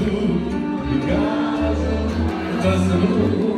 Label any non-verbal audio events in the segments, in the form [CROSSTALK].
mene su i kažu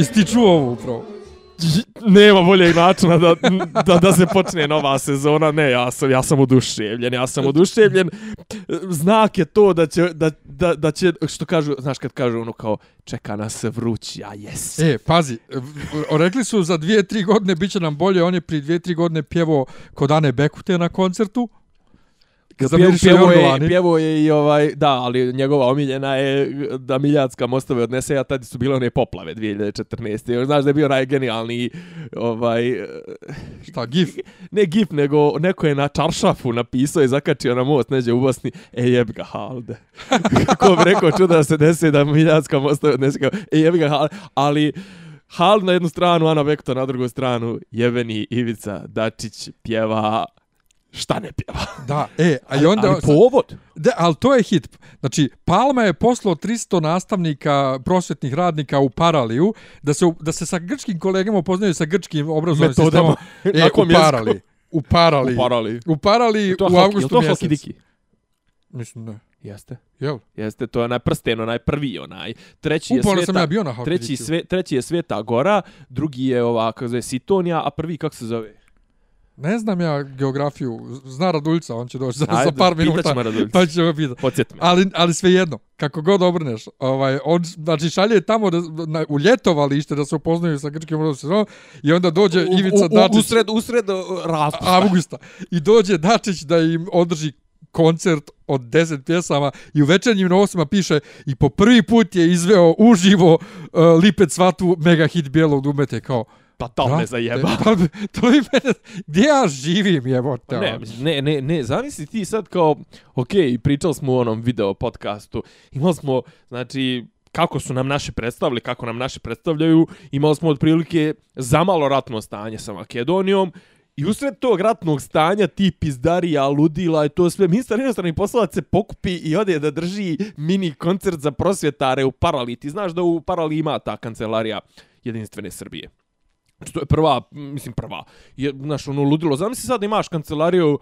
Jesi ti čuo ovo upravo? Nema boljeg načina da, da, da se počne nova sezona. Ne, ja sam, ja sam oduševljen. Ja sam oduševljen. Znak je to da će, da, da, da će, što kažu, znaš kad kažu ono kao, čeka nas vrući, a jes. E, pazi, rekli su za dvije, tri godine bit će nam bolje, on je prije dvije, tri godine pjevao kod Ane Bekute na koncertu. Za Pjevo, je, pjevo je i ovaj, da, ali njegova omiljena je da Miljacka mostove odnese, a tada su bile one poplave 2014. Još znaš da je bio najgenijalniji ovaj, [LAUGHS] Šta, gif? ne gif, nego neko je na čaršafu napisao i zakačio na most neđe u Bosni, e jeb ga halde. [LAUGHS] Kako bi rekao čuda da se desi da Miljacka mostove odnese, kao, e jeb ga halde, ali Hal na jednu stranu, Ana Bekto na drugu stranu, jebeni Ivica Dačić pjeva šta ne pjeva. Da, e, a i onda... ali povod. Da, ali to je hit. Znači, Palma je poslao 300 nastavnika, prosvetnih radnika u Paraliju, da se, da se sa grčkim kolegama upoznaju sa grčkim obrazovnim Metodama. sistemom. [LAUGHS] E, u Parali. U Parali. U Parali. U Parali To u avgustu to mjesec. Hoki Diki? Mislim da. Jeste. Jel? Jeste, to je onaj prsten, onaj prvi onaj. Treći je Uporno sveta, sam ja bio na treći, sve, treći je Sveta Gora, drugi je ova, kako zove, Sitonija, a prvi kako se zove? Ne znam ja geografiju. Zna Raduljica, on će doći za, za Ajde, par pitat minuta. Pa ćemo pitati. Podsjeti me. Ali, ali svejedno, kako god obrneš, ovaj, on znači, šalje tamo da, na, u ljetovalište da se upoznaju sa grčkim sistemom i onda dođe U- Ivica u, u, Dačić usred, usred uh, raspusta. avgusta i dođe Dačić da im održi koncert od 10 pjesama i u večernjim novostima piše i po prvi put je izveo uživo uh, Lipet Svatu mega hit bijelog dumete kao Pa to me brate, zajeba. Pa, [LAUGHS] to je mene, gdje ja živim jebote. Ne, ono? ne, ne, ne, zamisli ti sad kao, ok, pričali smo u onom video podcastu, imali smo, znači, kako su nam naši predstavili, kako nam naši predstavljaju, imali smo otprilike zamalo ratno stanje sa Makedonijom, I usred tog ratnog stanja ti pizdarija, ludila i to sve, ministar inostranih poslova se pokupi i ode da drži mini koncert za prosvjetare u Parali. Ti znaš da u Parali ima ta kancelarija jedinstvene Srbije. Znači, to je prva, mislim prva, je, znaš, ono ludilo. Zamisli sad da imaš kancelariju,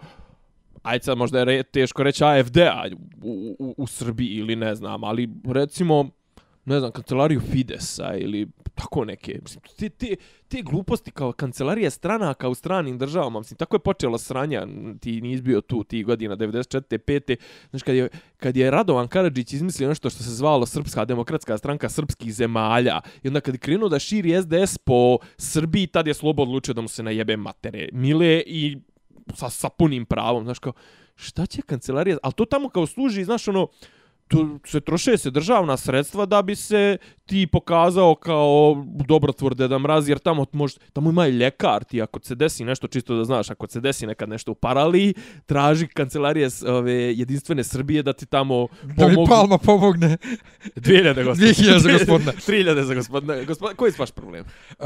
ajde sad možda je re, teško reći AFD-a u, u, u Srbiji ili ne znam, ali recimo, ne znam, kancelariju Fidesa ili tako neke. Mislim, te, te, te gluposti kao kancelarija stranaka u stranim državama, mislim, tako je počelo sranja, ti nisi bio tu ti godina 94. 5. Znači, kad je, kad je Radovan Karadžić izmislio nešto što se zvalo Srpska demokratska stranka srpskih zemalja, i onda kad je krenuo da širi SDS po Srbiji, tad je Slobo odlučio da mu se najebe matere mile i sa, sa punim pravom, znaš kao, šta će kancelarija, ali to tamo kao služi, znaš ono, tu se troše se državna sredstva da bi se ti pokazao kao dobrotvor Deda Mraz, jer tamo može, tamo ima i ljekar, ti ako se desi nešto čisto da znaš, ako se desi nekad nešto u paraliji, traži kancelarije ove jedinstvene Srbije da ti tamo Da mi Palma pomogne. 2000 gospodine. 2000 za gospodina. 3000 za gospodina. Gospodina, koji je vaš problem? Uh,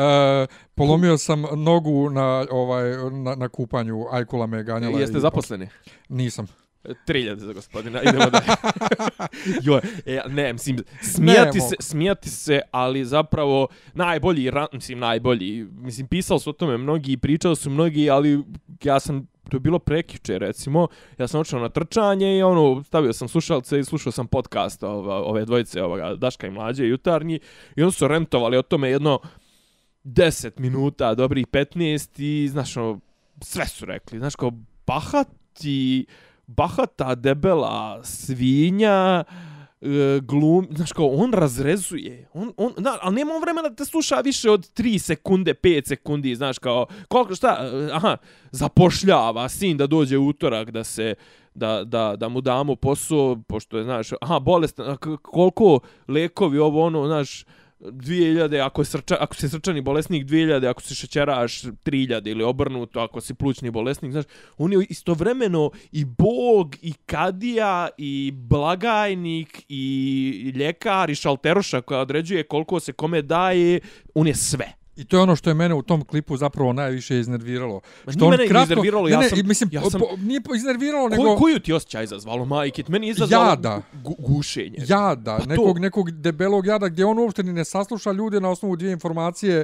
polomio sam nogu na ovaj na, na kupanju, Ajkula me ganjala. Jeste i- zaposleni? Nisam. 3000 za gospodina, idemo dalje. [LAUGHS] Joj, e, ne, mislim, smijati Ne se, smijati se, ali zapravo najbolji, mislim, najbolji, mislim, pisali su o tome mnogi i pričali su mnogi, ali ja sam, to je bilo prekjuče, recimo, ja sam očeo na trčanje i ono, stavio sam slušalce i slušao sam podcast ova, ove dvojice, ovoga, Daška i Mlađe, jutarnji, i oni su rentovali o tome jedno 10 minuta, dobrih 15 i, znaš, ono, sve su rekli, znaš, kao, bahati, bahata, debela svinja, e, glum, znaš kao, on razrezuje, on, on, na, ali nema on vremena da te sluša više od 3 sekunde, 5 sekundi, znaš kao, koliko, šta, e, aha, zapošljava sin da dođe utorak da se, da, da, da mu damo posao, pošto je, znaš, aha, bolestan, a koliko lekovi ovo, ono, znaš, 2000, ako, je srča, ako si srčani bolesnik 2000, ako si šećeraš 3000 ili obrnuto, ako si plućni bolesnik, znaš, on je istovremeno i bog, i kadija, i blagajnik, i ljekar, i šalteroša koja određuje koliko se kome daje, on je sve. I to je ono što je mene u tom klipu zapravo najviše iznerviralo. Ma Što on mene kratko, iznerviralo, ne, ja ne, sam- i mislim, ja sam- po, nije po- iznerviralo, nego... Ko, koju ti osjećaj izazvalo, majke? Meni je izazvalo Jada. gu, gušenje. jada, Pa to- nekog, nekog debelog jada gdje on uopšte ni ne sasluša ljude na osnovu dvije informacije.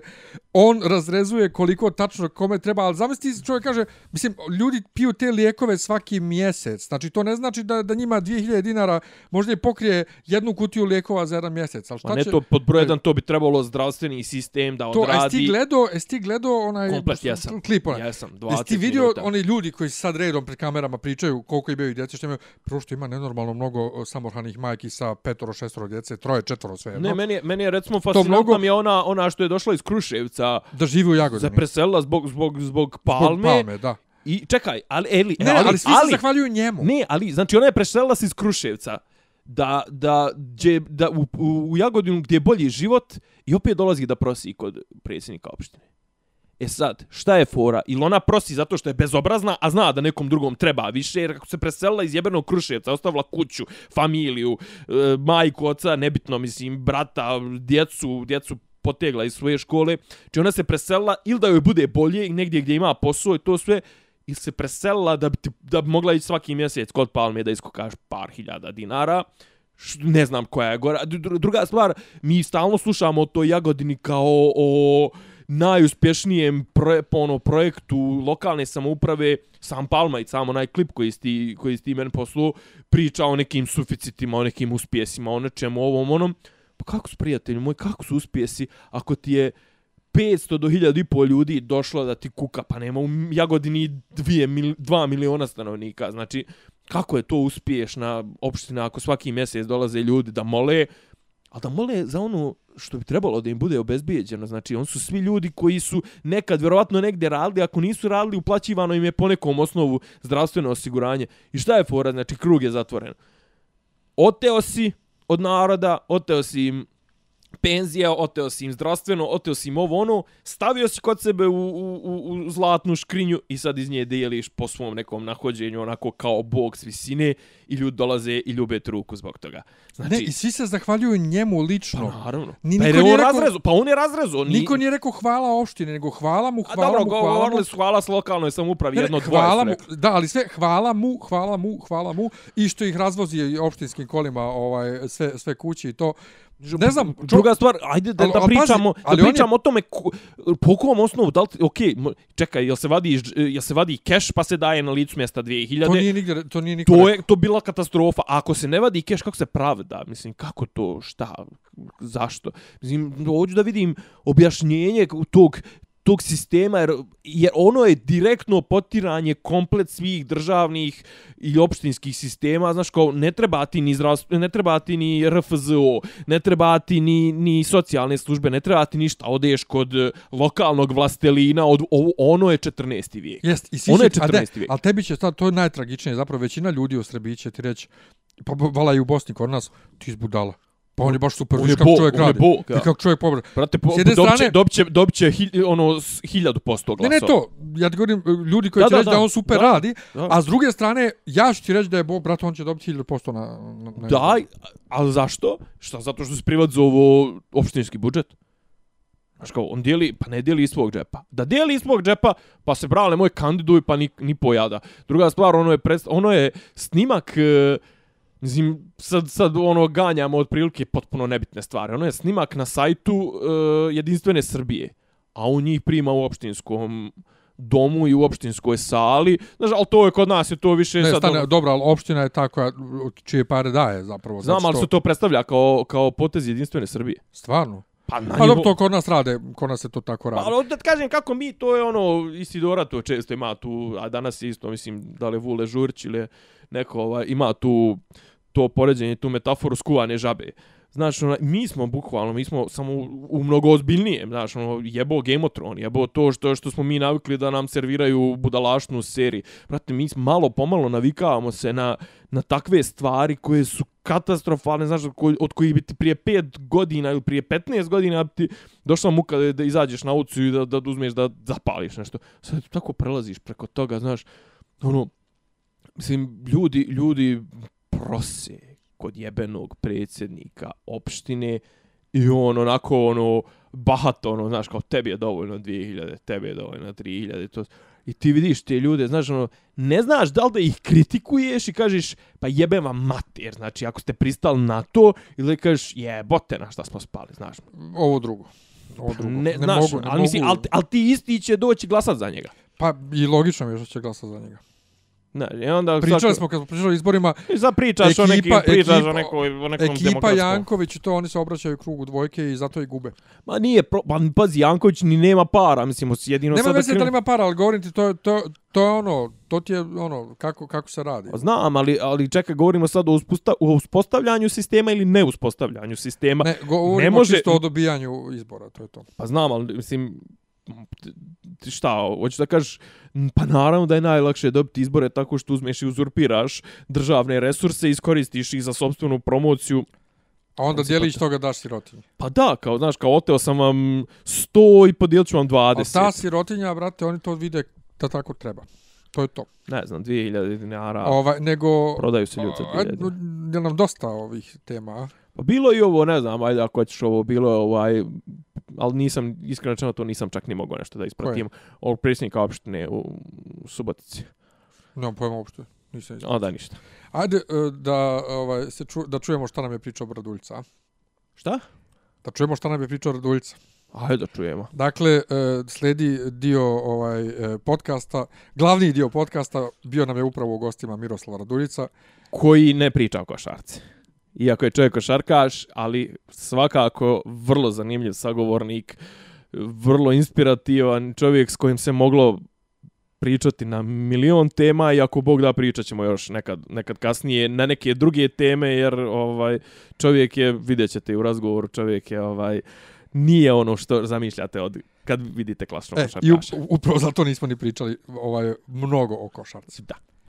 On razrezuje koliko tačno kome treba, ali zamisli čovjek kaže, mislim, ljudi piju te lijekove svaki mjesec. Znači, to ne znači da, da njima 2000 dinara možda i pokrije jednu kutiju lijekova za jedan mjesec. Ali šta ne će... to, pod broj jedan, to bi trebalo zdravstveni sistem da To, jesi ti gledao, jesi ti gledao onaj Komplet jesam. klip onaj? Jesam, 20 Jesi ti vidio minuta. oni ljudi koji sad redom pred kamerama pričaju koliko imaju djece, što imaju, prvo što ima nenormalno mnogo samohranih majki sa petoro, šestoro djece, troje, četvoro sve. Ne, meni je, meni je recimo fascinantna mnogo- mi je ona, ona što je došla iz Kruševca, Da živi u Jagodini. za preselila zbog, zbog, zbog palme. Zbog palme, da. I čekaj, ali, eli, Ne, ali, ali svi se zahvaljuju njemu. Ne, ali, znači ona je preselila se iz Kruševca da, da, dje, da u, u, u Jagodinu gdje je bolji život i opet dolazi da prosi kod predsjednika opštine. E sad, šta je fora? Ili ona prosi zato što je bezobrazna, a zna da nekom drugom treba više, jer kako se preselila iz jebenog Kruševca, ostavila kuću, familiju, e, majku, oca, nebitno, mislim, brata, djecu, djecu potegla iz svoje škole. Či ona se preselila ili da joj bude bolje i negdje gdje ima posao i to sve, ili se preselila da bi, da bi mogla ići svaki mjesec kod Palme da iskokaš par hiljada dinara. Ne znam koja je gora. Druga stvar, mi stalno slušamo o toj Jagodini kao o najuspješnijem pro, ono, projektu lokalne samouprave sam Palma i samo onaj klip koji sti, koji sti meni poslu priča o nekim suficitima, o nekim uspjesima, o nečemu ovom onom. Pa kako su prijatelji moji, kako su uspjesi ako ti je 500 do 1000 i pol ljudi došlo da ti kuka, pa nema u Jagodini 2 mil, 2 miliona stanovnika. Znači, kako je to uspješna opština ako svaki mjesec dolaze ljudi da mole, ali da mole za ono što bi trebalo da im bude obezbijeđeno. Znači, on su svi ljudi koji su nekad vjerovatno negdje radili, ako nisu radili, uplaćivano im je po nekom osnovu zdravstveno osiguranje. I šta je fora? Znači, krug je zatvoren. Oteo si od naroda, oteo si im penzija, oteo si im zdravstveno, oteo si im ovo ono, stavio si kod sebe u, u, u, u zlatnu škrinju i sad iz nje dijeliš po svom nekom nahođenju onako kao bog s visine i ljudi dolaze i ljube ruku zbog toga. Znači, Ne, i svi se zahvaljuju njemu lično. pa naravno. Ni pa je on rekao- razrezo, pa on je razrezo. Ni, Niko nije rekao hvala opštini, nego hvala mu, A hvala dobro, mu, hvala mu. govorili su hvala s lokalnoj samoupravi, Ne, jedno hvala mu, da, ali sve hvala mu, hvala mu, hvala mu i što ih razvozi opštinskim kolima ovaj sve sve kući i to. Ne znam, čo, Druga stvar, ajde da, Ali- da ali pričamo, ali da on je- pričamo o tome ko, po kom osnovu, da li, okej, okay, čekaj, jel se vadi, iz- jel se vadi keš pa se daje na licu mjesta 2000? to nije nigde, to nije niko To je to bila katastrofa. A ako se ne vadi keš, kako se pravda? Mislim, kako to, šta, zašto? Mislim, hoću da vidim objašnjenje tog tog sistema, jer, jer ono je direktno potiranje komplet svih državnih i opštinskih sistema, znaš, kao ne treba ti ni zdravstvo, ne treba ti ni RFZO, ne treba ti ni, ni socijalne službe, ne treba ti ništa, odeš kod eh, lokalnog vlastelina, od, ovo, ono je 14. vijek. Jest, i Ono je će- a 14. de, vijek. ali tebi će to je najtragičnije, zapravo većina ljudi u Srbiji će ti reći, pa b- vala i u Bosni kod nas, ti izbudala. Pa on je baš super, vidiš kako čovjek radi. bog, ja. Kako čovjek pobra. Brate, po, S jedne dobit će, strane- dobit će, dobit će hilj, ono, hiljadu posto Ne, glasova. ne to, ja ti govorim, ljudi koji Da, će da, reći da, da. on super Da, radi, da. a s druge strane, ja ću ti reći da je Bog, brat, on će dobiti 1000% na... na, na Da, ali zašto? Šta, zato što se privat za ovo opštinski budžet? Znaš kao, on dijeli, pa ne dijeli iz svog džepa. Da dijeli iz svog džepa, pa se brale moj kandiduj, pa ni, ni pojada. Druga stvar, ono je, predst ono je snimak, e, mislim, sad, sad ono ganjamo otprilike potpuno nebitne stvari. Ono je snimak na sajtu e, Jedinstvene Srbije, a on njih prima u opštinskom domu i u opštinskoj sali. Znaš, ali to je kod nas je to više... Ne, sad, stane, ono, dobro, ali opština je ta koja, čije pare daje zapravo. znam, zato ali što- se to predstavlja kao, kao potez Jedinstvene Srbije. Stvarno? Pa, na Pa dobro, to kod nas rade, kod nas se to tako Pa, radi. ali da kažem kako mi, to je ono, Isidora to često ima tu, a danas je isto, mislim, da li Vule Žurć ili neko ovaj, ima tu to poređenje, tu metaforu skuvane žabe. Znaš, ono, mi smo bukvalno, mi smo samo u, u mnogo ozbiljnijem, znaš, ono, jebo Game of Thrones, jebo to što, što smo mi navikli da nam serviraju budalašnu seriju. Brate, mi malo pomalo navikavamo se na, na takve stvari koje su katastrofalne, znaš, od koji- od kojih bi ti prije 5 godina ili prije 15 godina bi ti došla muka da, da izađeš na ulicu i da, da uzmeš da zapališ nešto. Sad tako prelaziš preko toga, znaš, ono, mislim, ljudi, ljudi prose kod jebenog predsjednika opštine i on onako, ono, bahato, ono, znaš, kao tebi je dovoljno 2000, tebi je dovoljno 3000, to, i ti vidiš te ljude, znaš, ono, ne znaš da li da ih kritikuješ i kažeš, pa jebem vam mater, znači, ako ste pristali na to, ili kažeš, jebote na šta smo spali, znaš. Ovo drugo. Ovo drugo. Ne, Ne, znaš, mogu, ne ali, mislim, mogu. ali, ali ti isti će doći glasat za njega. Pa i logično mi je što će glasati za njega. Ne, i onda Pričali svako- smo kad smo pričali o izborima, I sad pričaš o Ekipa- nekim, pričaš ekipa- o, nekoj, o nekom ekipa demokratskom. Janković i to oni se obraćaju krugu dvojke i zato i gube. Ma nije, pro, pa pazi, Janković ni nema para, mislim, jedino Nema sad veze krenu- da li ima para, ali govorim ti, to, to, to je ono, to ti je ono, kako, kako se radi. Pa Znam, ali, ali čekaj, govorimo sad o, usposta, o uspostavljanju sistema ili ne uspostavljanju sistema. Ne, govorimo ne može- čisto o dobijanju izbora, to je to. Pa znam, ali mislim, šta, hoćeš da kažeš, pa naravno da je najlakše dobiti izbore tako što uzmeš i uzurpiraš državne resurse, iskoristiš ih za sobstvenu promociju. A onda dijelić toga daš sirotinji. Pa da, kao, znaš, kao oteo sam vam 100 i podijelit ću vam 20. A ta sirotinja, brate, oni to vide da tako treba. To je to. Ne znam, 2000 dinara. Ovaj, nego... Prodaju se ljudi za a, 2000 dinara. Je nam dosta ovih tema, a? Pa bilo i ovo, ne znam, ajde ako ćeš ovo, bilo je ovaj, ali nisam, iskreno rečeno to nisam čak ni mogao nešto da ispratim. Ovog predsjednika opštine u Subotici. Nemam pojma uopšte. Nisam izgledao. Onda ništa. Ajde e, da, ovaj, se ču, da čujemo šta nam je pričao Braduljca. Šta? Da čujemo šta nam je pričao Braduljca. Ajde da čujemo. Dakle, e, sledi dio ovaj e, podcasta, glavni dio podcasta, bio nam je upravo u gostima Miroslava Raduljica. Koji ne priča o košarci. Iako je čovjek košarkaš, ali svakako vrlo zanimljiv sagovornik, vrlo inspirativan čovjek s kojim se moglo pričati na milion tema i ako Bog da pričat ćemo još nekad, nekad kasnije na neke druge teme jer ovaj čovjek je, vidjet ćete i u razgovoru, čovjek je ovaj nije ono što zamišljate od kad vidite klasičnog E, I košarkaša. up, upravo zato nismo ni pričali ovaj, mnogo o košarci. Da.